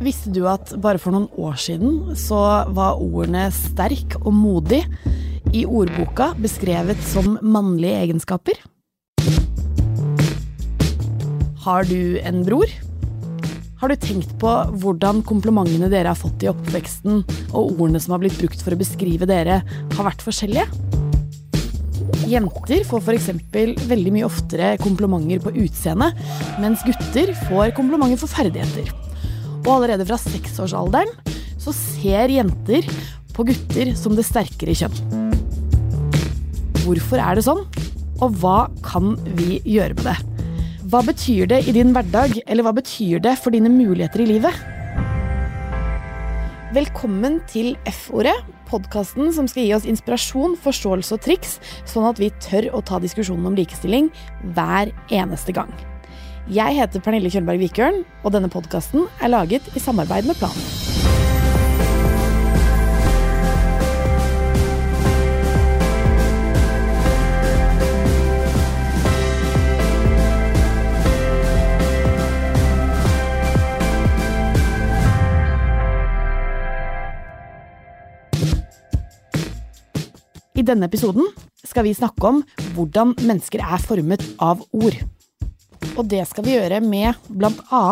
Visste du at bare for noen år siden så var ordene sterk og modig i ordboka beskrevet som mannlige egenskaper? Har du en bror? Har du tenkt på hvordan komplimentene dere har fått i oppveksten, og ordene som har blitt brukt for å beskrive dere, har vært forskjellige? Jenter får f.eks. veldig mye oftere komplimenter på utseende, mens gutter får komplimenter for ferdigheter. Og allerede fra seksårsalderen så ser jenter på gutter som det sterkere kjønn. Hvorfor er det sånn, og hva kan vi gjøre med det? Hva betyr det i din hverdag, eller hva betyr det for dine muligheter i livet? Velkommen til F-ordet, podkasten som skal gi oss inspirasjon, forståelse og triks, sånn at vi tør å ta diskusjonen om likestilling hver eneste gang. Jeg heter Pernille Kjølberg Vikørn, og denne podkasten er laget i samarbeid med Planen. I denne episoden skal vi snakke om hvordan mennesker er formet av ord. Og det skal vi gjøre med bl.a.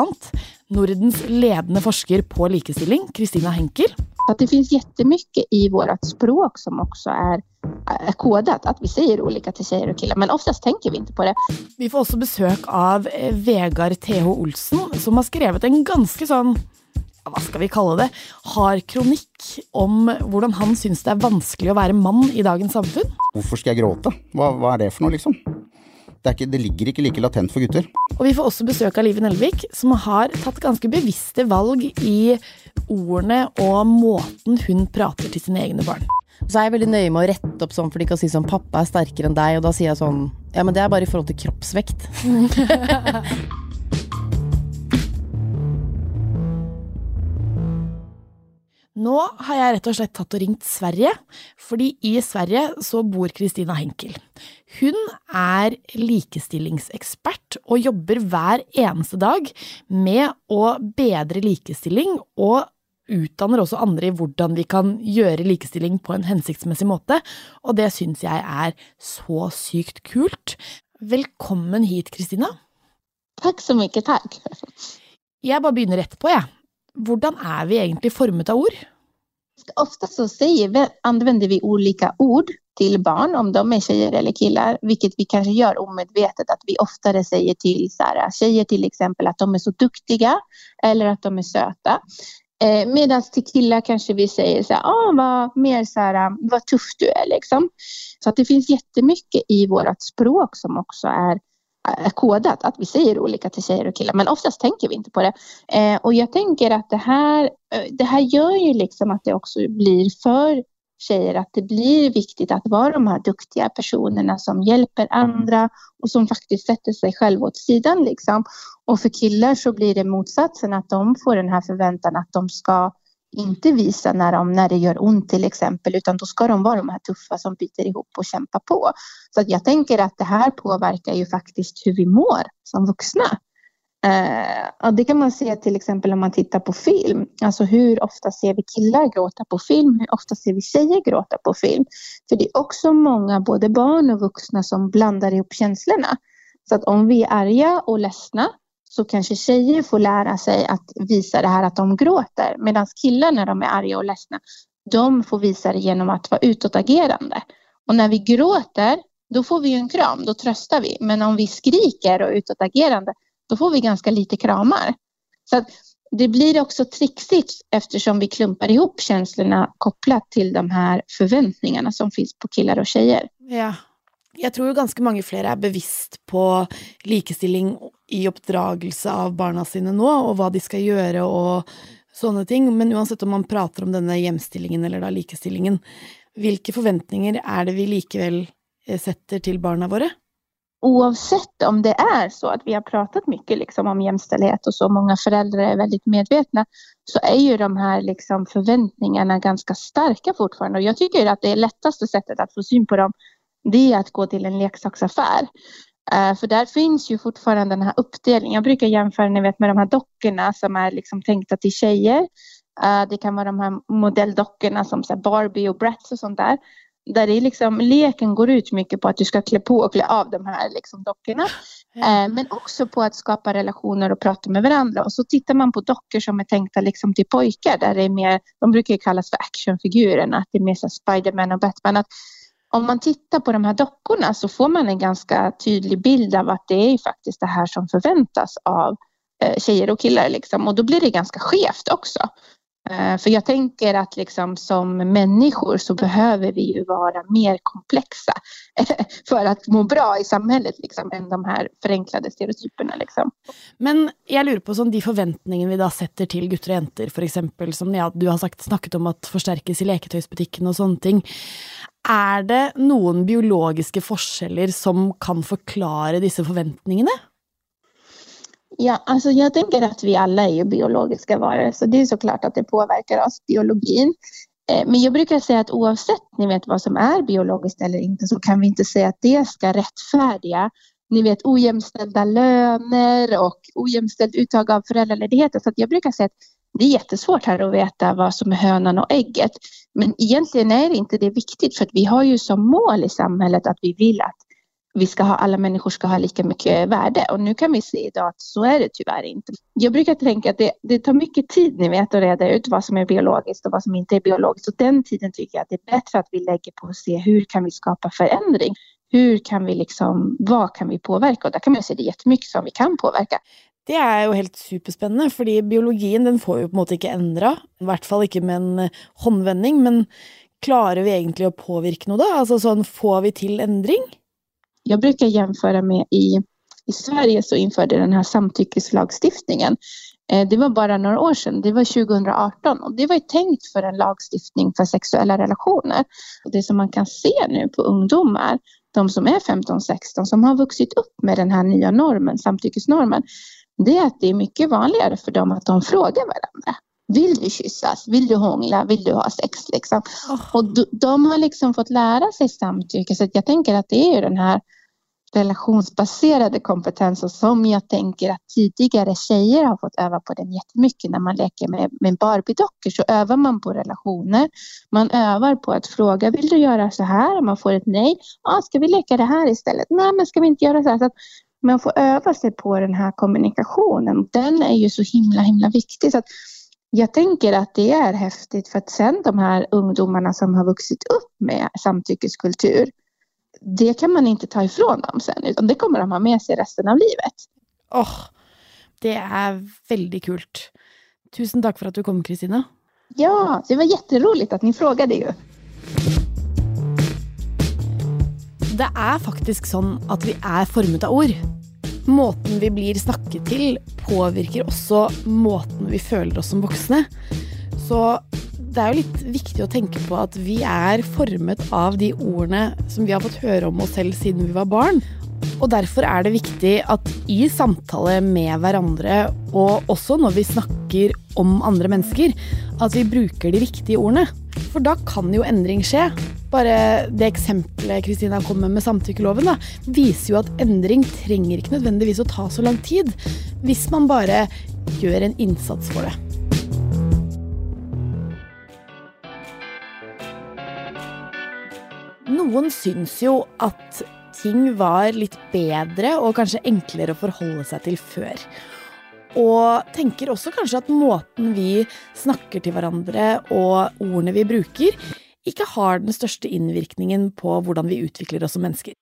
Nordens ledende forsker på likestilling, Kristina Henkel. At det finnes jättemycket i vårt språk som også er, kodet. At vi sier ulike til jenter og gutter, men oftest tenker vi ikke på det. Vi får også besøk av Vegard TH Olsen, som har skrevet en ganske sånn hva skal vi kalle det, hard kronikk om hvordan han syns det er vanskelig å være mann i dagens samfunn. Hvorfor skal jeg gråte? Hva, hva er det for noe, liksom? Det, ikke, det, ligger ikke like latent for gutter. Og vi får også besøk av Live Nelvik, som har tatt ganske bevisste valg i ordene og måten hun prater til sine egne barn. Så er jeg veldig nøye med å rette opp sånn, for de kan si sånn 'pappa er sterkere enn deg', og da sier jeg sånn Ja, men det er bare i forhold til kroppsvekt. Nå har jeg rett og slett tatt og ringt Sverige, fordi i Sverige så bor Kristina Henkel. Hun er likestillingsekspert og jobber hver eneste dag med å bedre likestilling, og utdanner også andre i hvordan vi kan gjøre likestilling på en hensiktsmessig måte, og det syns jeg er så sykt kult. Velkommen hit, Kristina. Takk så mye, takk. Jeg bare begynner rett på, jeg. Hvordan er vi egentlig formet av ord? Ofte så sier anvender vi ulike ord til barn, om de er jenter eller gutter, hvilket vi kanskje gjør umedvetet. At vi oftere sier til jenter til eksempel at de er så dyktige, eller at de er søte. Eh, Medan til killar kanskje vi sier så här, ah, så här, tuff du er. Liksom. Så att det finns jättemycket i vårt språk som også er kodat att vi säger olika till tjejer och killar men oftast tänker vi inte på det. Eh, och jag tänker att det här, det här gör ju liksom att det också blir för tjejer att det blir viktigt att vara de här duktiga personerna som hjälper andra och som faktiskt sätter sig selv åt sidan liksom. Och för killar så blir det motsatsen att de får den här förväntan att de ska inte visa när, de, när det gör ont till exempel utan då ska de vara de här tuffa som biter ihop och kämpar på. Så att jag tänker att det här påverkar ju faktiskt hur vi mår som vuxna. Eh, det kan man se till exempel om man tittar på film. Alltså hur ofta ser vi killar gråta på film? Hur ofta ser vi tjejer gråta på film? För det är också många, både barn och vuxna, som blandar ihop känslorna. Så att om vi är arga och ledsna så kanske tjejer får lära sig att visa det här att de gråter. Medan killar när de är arga och ledsna, de får visa det genom att vara utåtagerande. Och när vi gråter, då får vi ju en kram, då tröstar vi. Men om vi skriker och är utåtagerande, då får vi ganska lite kramar. Så det blir också trixigt eftersom vi klumpar ihop känslorna kopplat till de här förväntningarna som finns på killar och tjejer. Ja. Jeg tror ganske mange flere er bevisst på likestilling i oppdragelse av barna sine nå, og hva de skal gjøre og sånne ting, men uansett om man prater om denne hjemstillingen eller da likestillingen, hvilke forventninger er det vi likevel setter til barna våre? Oavsett om det er så at vi har pratet mye liksom om hjemstillhet, og så mange foreldre er veldig medvetne, så er jo de her liksom forventningene ganske sterke fortfarande Og jeg tycker at det letteste settet å få syn på dem det er å gå til en leksaksaffär. Eh, för där finns ju fortfarande den här uppdelningen. Jag brukar jämföra ni vet, med de här dockorna som är liksom tänkta till tjejer. Eh, det kan vara de här modelldockorna som så Barbie och Bratz och sånt där. Där det är liksom, leken går ut mycket på att du ska klä på och klä av de här liksom dockorna. Mm. men också på att skapa relationer och prata med varandra. Och så tittar man på dockor som är tänkta liksom till pojkar. Där det är mer, de brukar ju kallas för actionfigurerna. Att det är mer så Spiderman och Batman. Att om man tittar på de här dockorna så får man en ganska tydlig bild av att det är faktiskt det här som förväntas av eh, tjejer och killar. Liksom. Och då blir det ganska skevt också. Eh, för jag tänker att liksom som människor så behöver vi ju vara mer komplexa för att må bra i samhället liksom, än de här förenklade stereotyperna. Liksom. Men jeg lurer på sånn, de forventningene vi da setter til gutter og jenter, eksempel, som ja, du har sagt, snakket om at forsterkes i leketøysbutikken og sånne ting. Er det noen biologiske forskjeller som kan forklare disse forventningene? Ja, alltså jag tänker att vi alla är ju biologiska varor, så det är såklart att det påverkar oss, biologin. Eh, Men jag brukar säga att oavsett ni vet vad som är biologiskt eller inte så kan vi inte säga att det ska rättfärdiga ni vet ojämställda löner och ojämställt uttag av föräldraledigheter. Så jag brukar säga att det är jättesvårt här att veta vad som är hönan och ägget. Men egentligen är det inte det viktigt för att vi har ju som mål i samhället att vi vill att vi ska ha, alla människor ska ha lika mycket värde. Och nu kan vi se idag att så är det tyvärr inte. Jag brukar tänka att det, det tar mycket tid ni vet att reda ut vad som är biologiskt och vad som inte är biologiskt. Och den tiden tycker jag att det är bättre att vi lägger på att se hur kan vi skapa förändring. Kan vi liksom, vad kan vi påverka? Och där kan man se det jättemycket som vi kan påverka. Det er jo helt superspennende, fordi biologien den får vi på en måte ikke endra, i hvert fall ikke med en eh, håndvending, men klarer vi egentlig å påvirke noe da? Altså sånn, får vi til endring? Jag brukar jämföra med i, i Sverige så införde den här samtyckeslagstiftningen. Eh, Det var bara några år sedan, det var 2018 och det var ju tänkt för en lagstiftning för sexuella relationer. Och det som man kan se nu på ungdomar, de som är 15-16 som har vuxit upp med den här nya normen, samtyckesnormen, det är att det är mycket vanligare för dem att de frågar varandra. Vill du kyssas? Vill du hångla? Vill du ha sex? Liksom? Och de, har liksom fått lära sig samtycke så jag tänker att det är ju den här relationsbaserade kompetensen som jag tänker att tidigare tjejer har fått öva på den jättemycket när man leker med, med Barbie-dockor så övar man på relationer. Man övar på att fråga, vill du göra så? Om man får ett nej, ah, ska vi leka det här istället? Nej, men ska vi inte göra så här? Så man får öva sig på den här kommunikationen. Den är ju så himla, himla viktig. Så att jag tänker att det är häftigt för att sen de här ungdomarna som har vuxit upp med samtyckeskultur, det kan man inte ta ifrån dem sen, utan det kommer de ha med seg resten av livet. Åh, det er veldig kult. Tusen takk for at du kom, Kristina. Ja, det var jätteroligt at ni frågade ju. Det er faktisk sånn at vi er formet av ord. Måten vi blir snakket til, påvirker også måten vi føler oss som voksne. Så det er jo litt viktig å tenke på at vi er formet av de ordene som vi har fått høre om oss selv siden vi var barn. Og derfor er det viktig at i samtale med hverandre, og også når vi snakker om andre mennesker, at vi bruker de riktige ordene. For da kan jo endring skje. Bare det eksempelet Kristina kom med med samtykkeloven, da, viser jo at endring trenger ikke nødvendigvis å ta så lang tid, hvis man bare gjør en innsats for det. Noen syns jo at ting var litt bedre og kanskje enklere å forholde seg til før. Og tenker også kanskje at måten vi snakker til hverandre og ordene vi bruker, ikke har den største innvirkningen på hvordan vi utvikler oss som mennesker.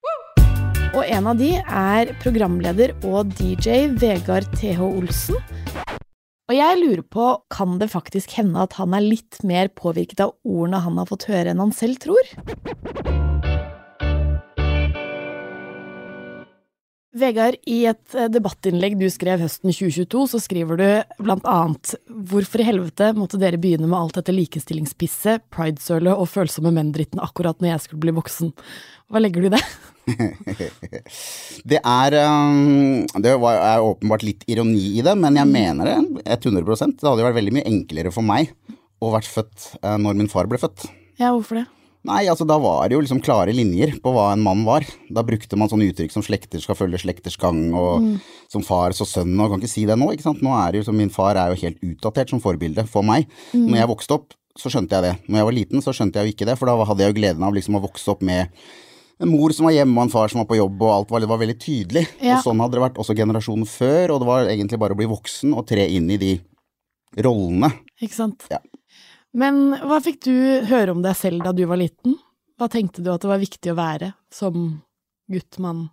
Og en av de er programleder og DJ Vegard TH Olsen. Og jeg lurer på, kan det faktisk hende at han er litt mer påvirket av ordene han har fått høre enn han selv tror? Vegard, i et eh, debattinnlegg du skrev høsten 2022, så skriver du blant annet Hvorfor i helvete måtte dere begynne med alt dette likestillingspisset, pridesølet og følsomme menn-dritten akkurat når jeg skulle bli voksen? Hva legger du i det? Det er um, Det er åpenbart litt ironi i det, men jeg mener det 100% Det hadde jo vært veldig mye enklere for meg å vært født eh, når min far ble født. Ja, hvorfor det? Nei, altså da var det jo liksom klare linjer på hva en mann var. Da brukte man sånne uttrykk som slekter skal følge slekters gang, og som far så sønn, og kan ikke si det nå, ikke sant. Nå er det jo som min far er jo helt utdatert som forbilde for meg. Når jeg vokste opp, så skjønte jeg det. Når jeg var liten, så skjønte jeg jo ikke det, for da hadde jeg jo gleden av liksom å vokse opp med en mor som var hjemme, og en far som var på jobb, og alt var, det var veldig tydelig. Ja. Og sånn hadde det vært også generasjonen før, og det var egentlig bare å bli voksen og tre inn i de rollene. Ikke sant? Ja. Men hva fikk du høre om deg selv da du var liten? Hva tenkte du at det var viktig å være som gutt, mann?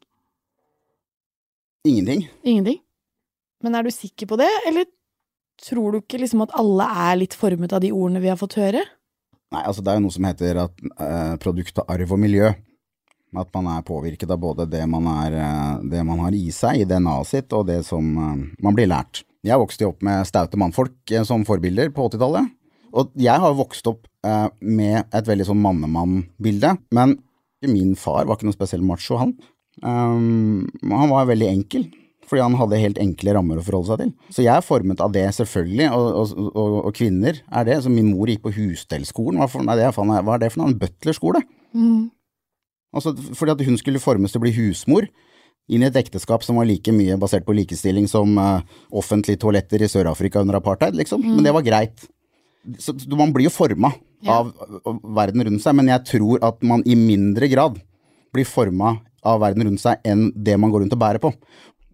Ingenting. Ingenting? Men er du sikker på det, eller tror du ikke liksom at alle er litt formet av de ordene vi har fått høre? Nei, altså det er jo noe som heter at, eh, produkt av arv og miljø. At man er påvirket av både det man, er, eh, det man har i seg, i DNA-et sitt, og det som eh, man blir lært. Jeg vokste jo opp med staute mannfolk eh, som forbilder på 80-tallet. Og jeg har vokst opp eh, med et veldig sånn mannemann-bilde, men min far var ikke noe spesiell macho, han. Um, han var veldig enkel, fordi han hadde helt enkle rammer å forholde seg til. Så jeg er formet av det, selvfølgelig, og, og, og, og kvinner er det. Så min mor gikk på husstellskolen. Hva, for, nei, det faen, hva er det for noe? En butlerskole? Altså, fordi at hun skulle formes til å bli husmor inn i et ekteskap som var like mye basert på likestilling som uh, offentlige toaletter i Sør-Afrika under apartheid, liksom. Men det var greit. Så man blir jo forma Ja. av, av verden rundt seg, men jeg tror at man i mindre grad blir forma av verden rundt seg enn det man går rundt og bærer på.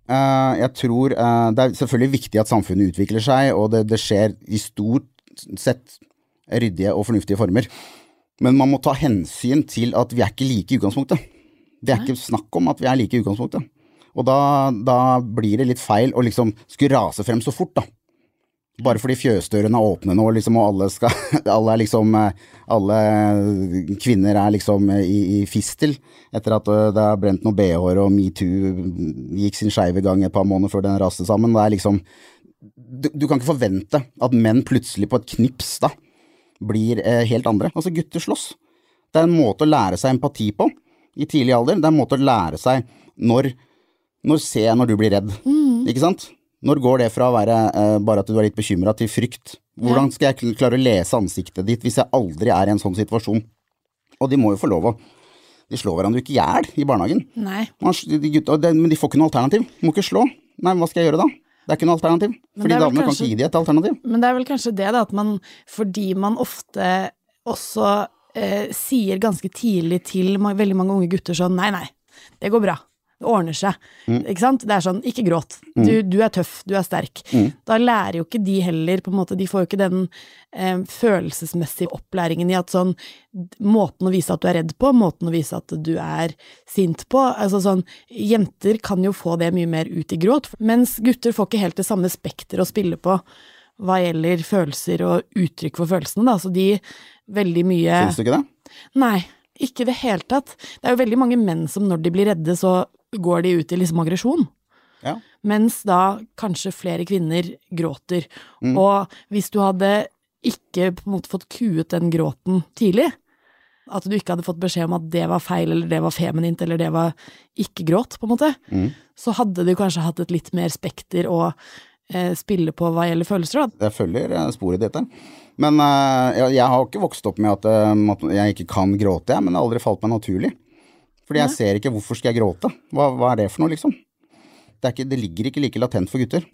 Eh, jeg tror eh, Det er selvfølgelig viktig at samfunnet utvikler seg, og det, det skjer i stort sett ryddige og fornuftige former. Men man må ta hensyn til at vi er ikke like i utgangspunktet. Det er ikke snakk om at vi er like i utgangspunktet. Og da, da blir det litt feil å liksom skulle rase frem så fort, da. Bare fordi fjøsdørene er åpne nå, liksom, og alle skal Alle er liksom eh, Alle kvinner er liksom eh, i, i fistel etter at eh, det har brent noen bh-er og metoo gikk sin skeive gang et par måneder før den raste sammen. Det er liksom du, du kan ikke forvente at menn plutselig på et knips da blir helt andre. Altså, gutter slåss. Det er en måte å lære seg empati på i tidlig alder. Det er en måte å lære seg når Når ser jeg når du blir redd, ikke sant? Når går det fra å være eh, bare at du er litt bekymra, til frykt? Hvordan skal jeg klare å lese ansiktet ditt hvis jeg aldri er i en sånn situasjon? Og de må jo få lov å De slår hverandre jo ikke i hjel i barnehagen. Nei. De gutta, de, men de får ikke noe alternativ. De Må ikke slå. Nei, hva skal jeg gjøre da? Det er ikke noe alternativ. Fordi er vel kan kanskje- ikke gi dem et alternativ. Men det er vel kanskje det, da, at man Fordi man ofte også eh, sier ganske tidlig til veldig mange unge gutter sånn Nei, nei, det går bra. Det ordner seg. Ikke sant? Det er sånn, ikke gråt. Du, du er tøff, du er sterk. Da lærer jo ikke de heller, på en måte, de får jo ikke den eh, følelsesmessige opplæringen i at sånn Måten å vise at du er redd på, måten å vise at du er sint på. Altså sånn Jenter kan jo få det mye mer ut i gråt, mens gutter får ikke helt det samme spekteret å spille på hva gjelder følelser og uttrykk for følelsene, da. Så de veldig mye Syns du ikke det? Nei, ikke i det hele tatt. Det er jo veldig mange menn som når de blir redde, så går de ut i liksom aggresjon. Ja. Mens da kanskje flere kvinner gråter. Og hvis du hadde ikke på en måte fått kuet den gråten tidlig, at du ikke hadde fått beskjed om at det var feil, eller det var feminint, eller det var ikke gråt, på en måte, så hadde du kanskje hatt et litt mer spekter å eh, spille på hva gjelder følelser, da. Jeg følger eh, sporet ditt der. Men eh, jeg, jeg har ikke vokst opp med at, eh, at jeg ikke kan gråte, jeg, men det har aldri falt meg naturlig. Fordi jeg ser ikke hvorfor skal jeg gråte. Hva, hva er det for noe, liksom? Det, er ikke, det ligger ikke like latent for gutter.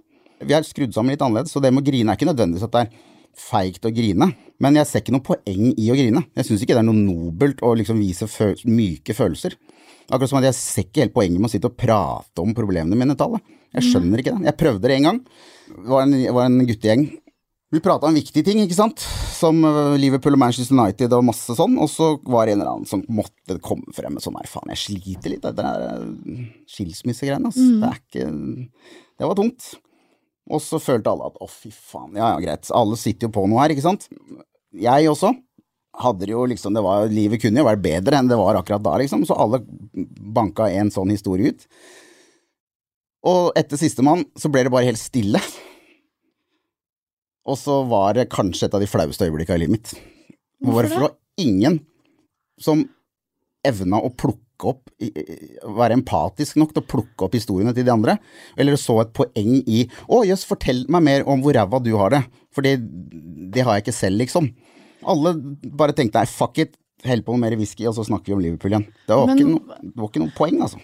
Vi er skrudd sammen litt annerledes, så det med å grine er ikke nødvendigvis at det er feigt å grine. Men jeg ser ikke noe poeng i å grine. Jeg syns ikke det er noe nobelt å liksom vise føl myke følelser. Akkurat som at jeg ser ikke helt poenget med å sitte og prate om problemene mine til alle. Jeg skjønner ikke det. Jeg prøvde det en gang. Det var en, var en guttegjeng. Vi prata om viktige ting, ikke sant. Som øh, Liverpool og Manchester United og masse sånn. Og så var det en eller annen som måtte komme frem med sånn her, faen, jeg sliter litt. Det der øh, skilsmissegreiene, altså. Det er ikke Det var tungt. Og så følte alle at å, fy faen, ja ja, greit. Alle sitter jo på noe her, ikke sant. Jeg også hadde det jo liksom det var, Livet kunne jo vært bedre enn det var akkurat da, liksom. Så alle banka en sånn historie ut. Og etter sistemann så ble det bare helt stille. Og så var det kanskje et av de flaueste øyeblikkene i livet mitt. Hvorfor Hvorfor det var ingen som evna å plukke opp Være empatisk nok til å plukke opp historiene til de andre, eller så et poeng i 'Å, jøss, fortell meg mer om hvor ræva du har det', for det, det har jeg ikke selv, liksom. Alle bare tenkte nei, fuck it, hell på noe mer whisky, og så snakker vi om Liverpool igjen. Det var, Men- ikke, noe, det var ikke noe poeng, altså.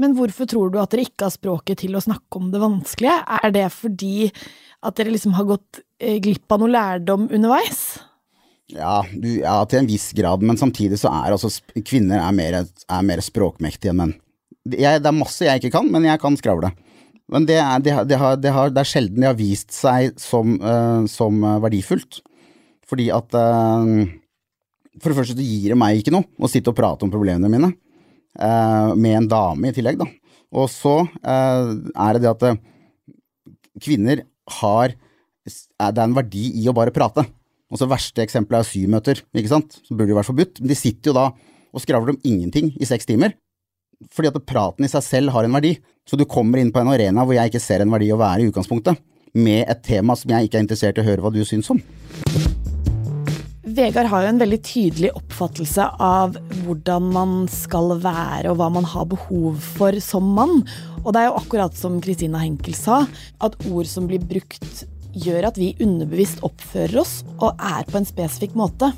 Men hvorfor tror du at dere ikke har språket til å snakke om det vanskelige? Er det fordi at dere liksom har gått eh, glipp av noe lærdom underveis? Ja, du, ja, til en viss grad, men samtidig så er altså kvinner er mer, er mer språkmektige enn menn. Jeg, det er masse jeg ikke kan, men jeg kan skravle. Men det er, det, det, har, det, har, er sjelden det har vist seg som, uh, som verdifullt. Fordi at uh, For det første så gir det meg ikke noe å sitte og prate om problemene mine. Eh, med en dame i tillegg, da. Og så eh, er det det at eh, kvinner har Det er en verdi i å bare prate. Og så verste eksempelet er symøter, ikke sant. Som burde jo vært forbudt. Men de sitter jo da og skravler om ingenting i seks timer. Fordi at praten i seg selv har en verdi. Så du kommer inn på en arena hvor jeg ikke ser en verdi å være i utgangspunktet. Med et tema som jeg ikke er interessert i å høre hva du syns om. Vegard har jo en veldig tydelig oppfattelse av hvordan man skal være og hva man har behov for som mann. Og det er jo akkurat som Christina Henkel sa, at ord som blir brukt gjør at vi underbevisst oppfører oss og er på en spesifikk måte.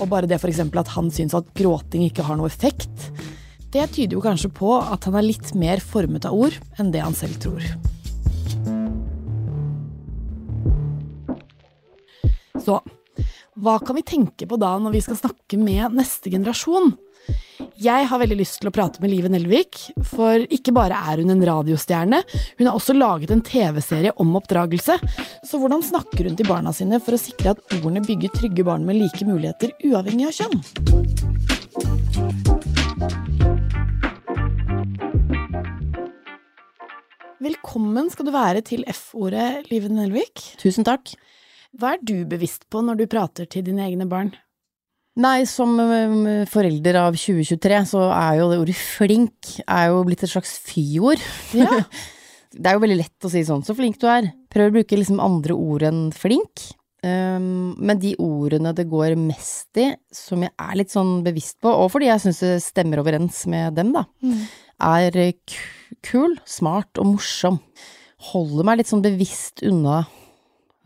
Og bare det f.eks. at han syns at gråting ikke har noe effekt, det tyder jo kanskje på at han er litt mer formet av ord enn det han selv tror. Så hva kan vi tenke på da når vi skal snakke med neste generasjon? Jeg har veldig lyst til å prate med Live Nelvik, for ikke bare er hun en radiostjerne, hun har også laget en TV-serie om oppdragelse. Så hvordan snakker hun til barna sine for å sikre at ordene bygger trygge barn med like muligheter, uavhengig av kjønn? Velkommen skal du være til F-ordet, Live Nelvik. Tusen takk. Hva er du bevisst på når du prater til dine egne barn? Nei, som um, forelder av 2023, så er jo det ordet flink er jo blitt et slags fyord. Ja. Det er jo veldig lett å si sånn, så flink du er. Prøv å bruke liksom andre ord enn flink. Um, men de ordene det går mest i, som jeg er litt sånn bevisst på, og fordi jeg syns det stemmer overens med dem, da, er kul, smart og morsom. Holder meg litt sånn bevisst unna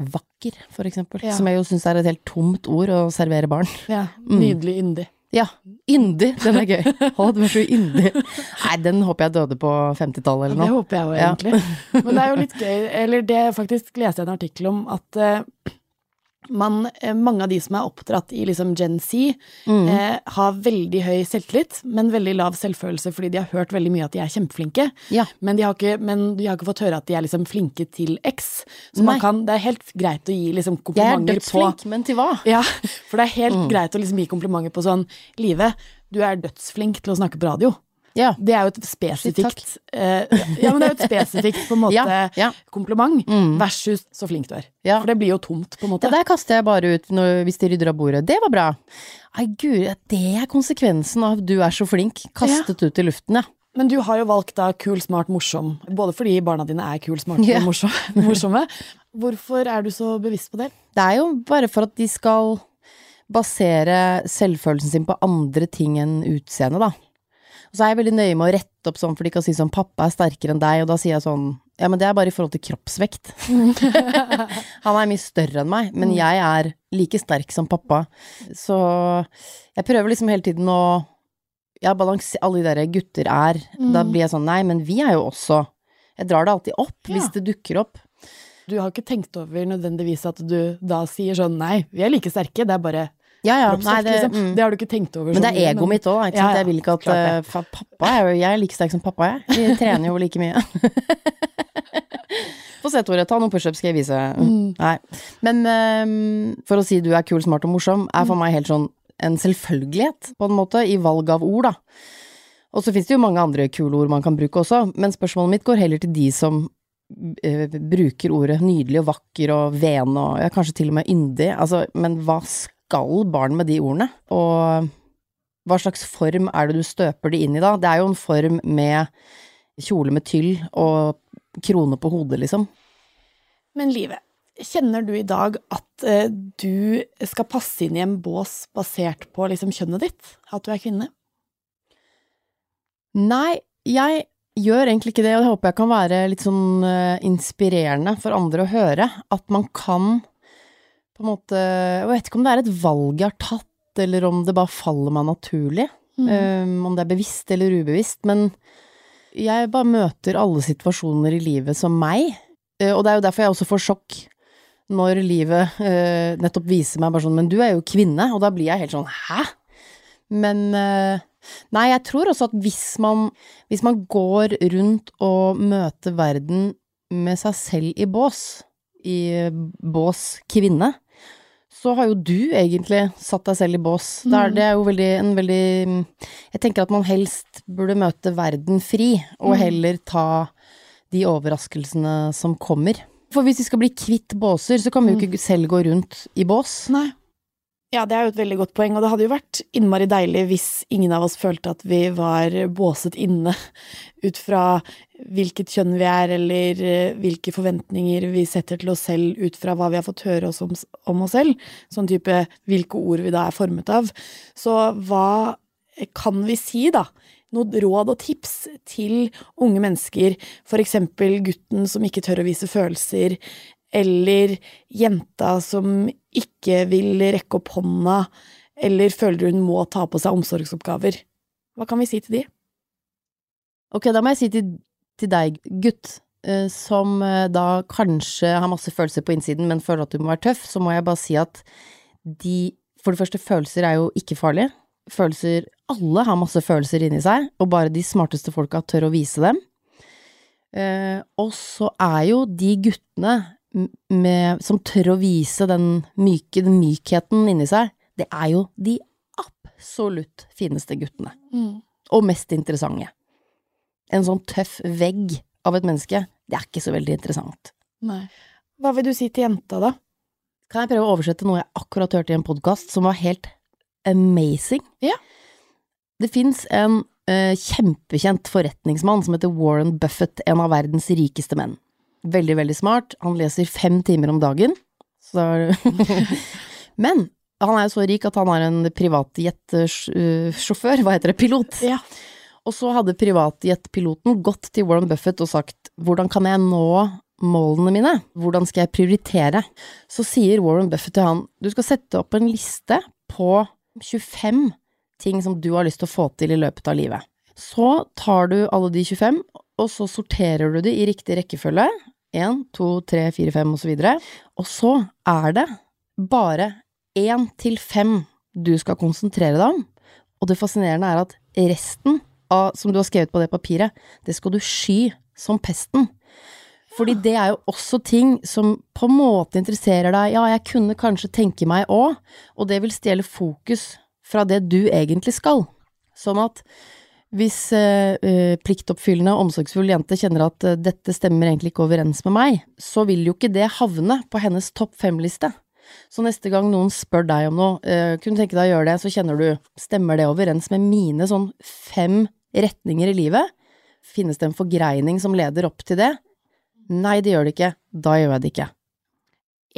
vakker, for eksempel. Ja. Som jeg jo syns er et helt tomt ord å servere barn. Ja, Nydelig yndig. Ja, yndig, den er gøy. Å, den er så yndig. Nei, den håper jeg døde på 50-tallet eller Det noe. håper jeg jo egentlig. Men det er jo litt gøy, eller det faktisk leste jeg en artikkel om, at eh, man, eh, mange av de som er oppdratt i liksom Gen Z, Mm. eh, har veldig høy selvtillit, men veldig lav selvfølelse fordi de har hørt veldig mye at de er kjempeflinke. Ja. Men de har ikke, men de har ikke fått høre at de er liksom flinke til X. Så man kan, det er helt greit å gi liksom Jeg er dødsflink, på men til hva? Ja, for det er helt Mm. greit å liksom gi komplimenter på sånn Live, du er dødsflink til å snakke på radio. Ja. Det er jo et spesifikt eh, Ja, men det er jo et spesifikt på en måte Ja, ja. kompliment Mm. versus så flink du er. For det blir jo tomt, på en måte. Det der kaster jeg bare ut når, hvis de rydder av bordet. Det var bra. Ai gud, det er konsekvensen av du er så flink. Kastet ut i luften, ja. Men du har jo valgt da kul, smart, morsom, både fordi barna dine er kul, smart Ja. og morsom, morsomme. Hvorfor er du så bevisst på det? Det er jo bare for at de skal basere selvfølelsen sin på andre ting enn utseende, da. Og så er jeg veldig nøye med å rette opp sånn, for de kan si sånn 'pappa er sterkere enn deg', og da sier jeg sånn ja, men det er bare i forhold til kroppsvekt. Han er mye større enn meg, men jeg er like sterk som pappa. Så jeg prøver liksom hele tiden å ja, balanse Alle de der gutter er Da blir jeg sånn nei, men vi er jo også Jeg drar det alltid opp Ja. hvis det dukker opp. Du har ikke tenkt over nødvendigvis at du da sier sånn nei, vi er like sterke, det er bare Ja, ja. Nei, det, liksom. mm. Det har du ikke tenkt over. Men det er mye, egoet mitt òg, Ja, ja, Jeg vil ikke at uh, Pappa er jo Jeg er like sterk som pappa, jeg. Vi trener jo like mye. Få se, Tore. Ta noen pushups, skal jeg vise. Mm. Nei. Men um, for å si du er kul, smart og morsom, er Mm. for meg helt sånn en selvfølgelighet, på en måte, i valg av ord, da. Og så finnes det jo mange andre kule ord man kan bruke også, men spørsmålet mitt går heller til de som eh, bruker ordet nydelig og vakker og ven og ja, kanskje til og med yndig. Altså, men hva skal barn med de ordene? Og hva slags form er det du støper de inn i da? Det er jo en form med kjole med tyll og krone på hodet, liksom. Men Live, kjenner du i dag at eh, du skal passe inn i en bås basert på liksom kjønnet ditt? At du er kvinne? Nei, jeg gjør egentlig ikke det, og det håper jeg kan være litt sånn eh, inspirerende for andre å høre. At man kan på en måte Jeg vet ikke om det er et valg jeg har tatt, eller om det bare faller meg naturlig. Mm. Um, om det er bevisst eller ubevisst. Men jeg bare møter alle situasjoner i livet som meg. Uh, og det er jo derfor jeg også får sjokk når livet uh, nettopp viser meg bare sånn Men du er jo kvinne, og da blir jeg helt sånn hæ? Men uh, Nei, jeg tror også at hvis man, hvis man går rundt og møter verden med seg selv i bås, i bås kvinne, så har jo du egentlig satt deg selv i bås. Er, Mm. det er jo veldig, en veldig Jeg tenker at man helst burde møte verden fri, og Mm. heller ta de overraskelsene som kommer. For hvis vi skal bli kvitt båser, så kan vi jo Mm. ikke selv gå rundt i bås. Nei. Ja, det er jo et veldig godt poeng, og det hadde jo vært innmari deilig hvis ingen av oss følte at vi var båset inne ut fra hvilket kjønn vi er, eller eh, hvilke forventninger vi setter til oss selv ut fra hva vi har fått høre oss om, om oss selv. Sånn type hvilke ord vi da er formet av. Så hva kan vi si, da? Noe råd og tips til unge mennesker, eksempel gutten som ikke tør å vise følelser, eller jenta som ikke vil rekke opp hånda, eller føler hun må ta på seg omsorgsoppgaver. Hva kan vi si til de? Ok, da må jeg si til, til deg, gutt, eh, som eh, da kanskje har masse følelser på innsiden, men føler at du må være tøff, så må jeg bare si at de For det første, følelser er jo ikke farlige. Følelser Alle har masse følelser inni seg, og bare de smarteste folka tør å vise dem. Eh, og så er jo de guttene med, som tør å vise den myke, den mykheten inni seg, det er jo de absolutt fineste guttene. Og mest interessante. En sånn tøff vegg av et menneske, det er ikke så veldig interessant. Nei. Hva vil du si til jenta, da? Kan jeg prøve å oversette noe jeg akkurat hørte i en podkast som var helt amazing? Ja. Det fins en uh, kjempekjent forretningsmann som heter Warren Buffett, en av verdens rikeste menn. Veldig, veldig smart. Han leser fem timer om dagen. Så Men han er jo så rik at han har en privatjetsjåfør, hva heter det, pilot. Ja. Og så hadde privatjetpiloten gått til Warren Buffett og sagt hvordan kan jeg nå målene mine, hvordan skal jeg prioritere? Så sier Warren Buffett til han du skal sette opp en liste på 25 ting som du har lyst til å få til i løpet av livet. Så tar du alle de 25, og så sorterer du de i riktig rekkefølge. 1, 2, 3, 4, 5 og så videre. Og så er det bare 1 til 5 du skal konsentrere deg om. Og det fascinerende er at resten av, som du har skrevet på det papiret, det skal du sky som pesten. Fordi det er jo også ting som på en måte interesserer deg. Ja, jeg kunne kanskje tenke meg òg, og det vil stjele fokus fra det du egentlig skal. Sånn at hvis eh, eh, pliktoppfyllende omsorgsfull jente kjenner at eh, dette stemmer egentlig ikke overens med meg, så vil jo ikke det havne på hennes topp fem-liste. Så neste gang noen spør deg om noe, eh, kunne tenke deg å gjøre det, så kjenner du, stemmer det overens med mine sånn fem retninger i livet? Finnes det en forgreining som leder opp til det? Nei, det gjør det ikke. Da gjør jeg det ikke.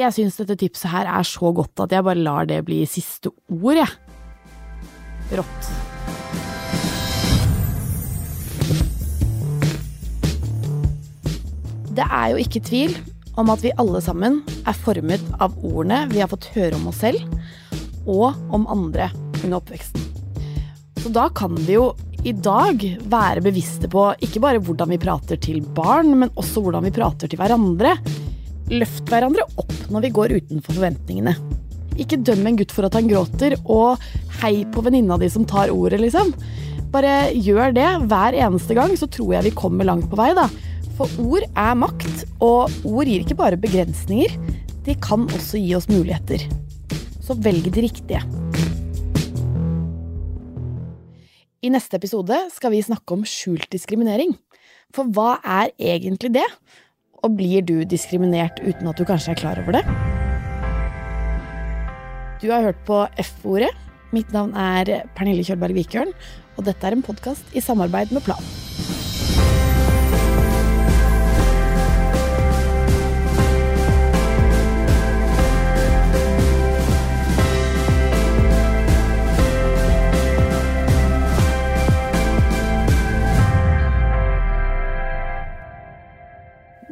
Jeg syns dette tipset her er så godt at jeg bare lar det bli siste ord, jeg. Rått. Det er jo ikke tvil om at vi alle sammen er formet av ordene vi har fått høre om oss selv, og om andre under oppveksten. Så da kan vi jo i dag være bevisste på ikke bare hvordan vi prater til barn, men også hvordan vi prater til hverandre. Løft hverandre opp når vi går utenfor forventningene. Ikke døm en gutt for at han gråter, og hei på venninna di som tar ordet, liksom. Bare gjør det hver eneste gang, så tror jeg vi kommer langt på vei, da. For ord er makt, og ord gir ikke bare begrensninger, de kan også gi oss muligheter. Så velg det riktige. I neste episode skal vi snakke om skjult diskriminering. For hva er egentlig det? Og blir du diskriminert uten at du kanskje er klar over det? Du har hørt på F-ordet. Mitt navn er Pernille Kjølberg Vikørn, og dette er en podkast i samarbeid med Plan.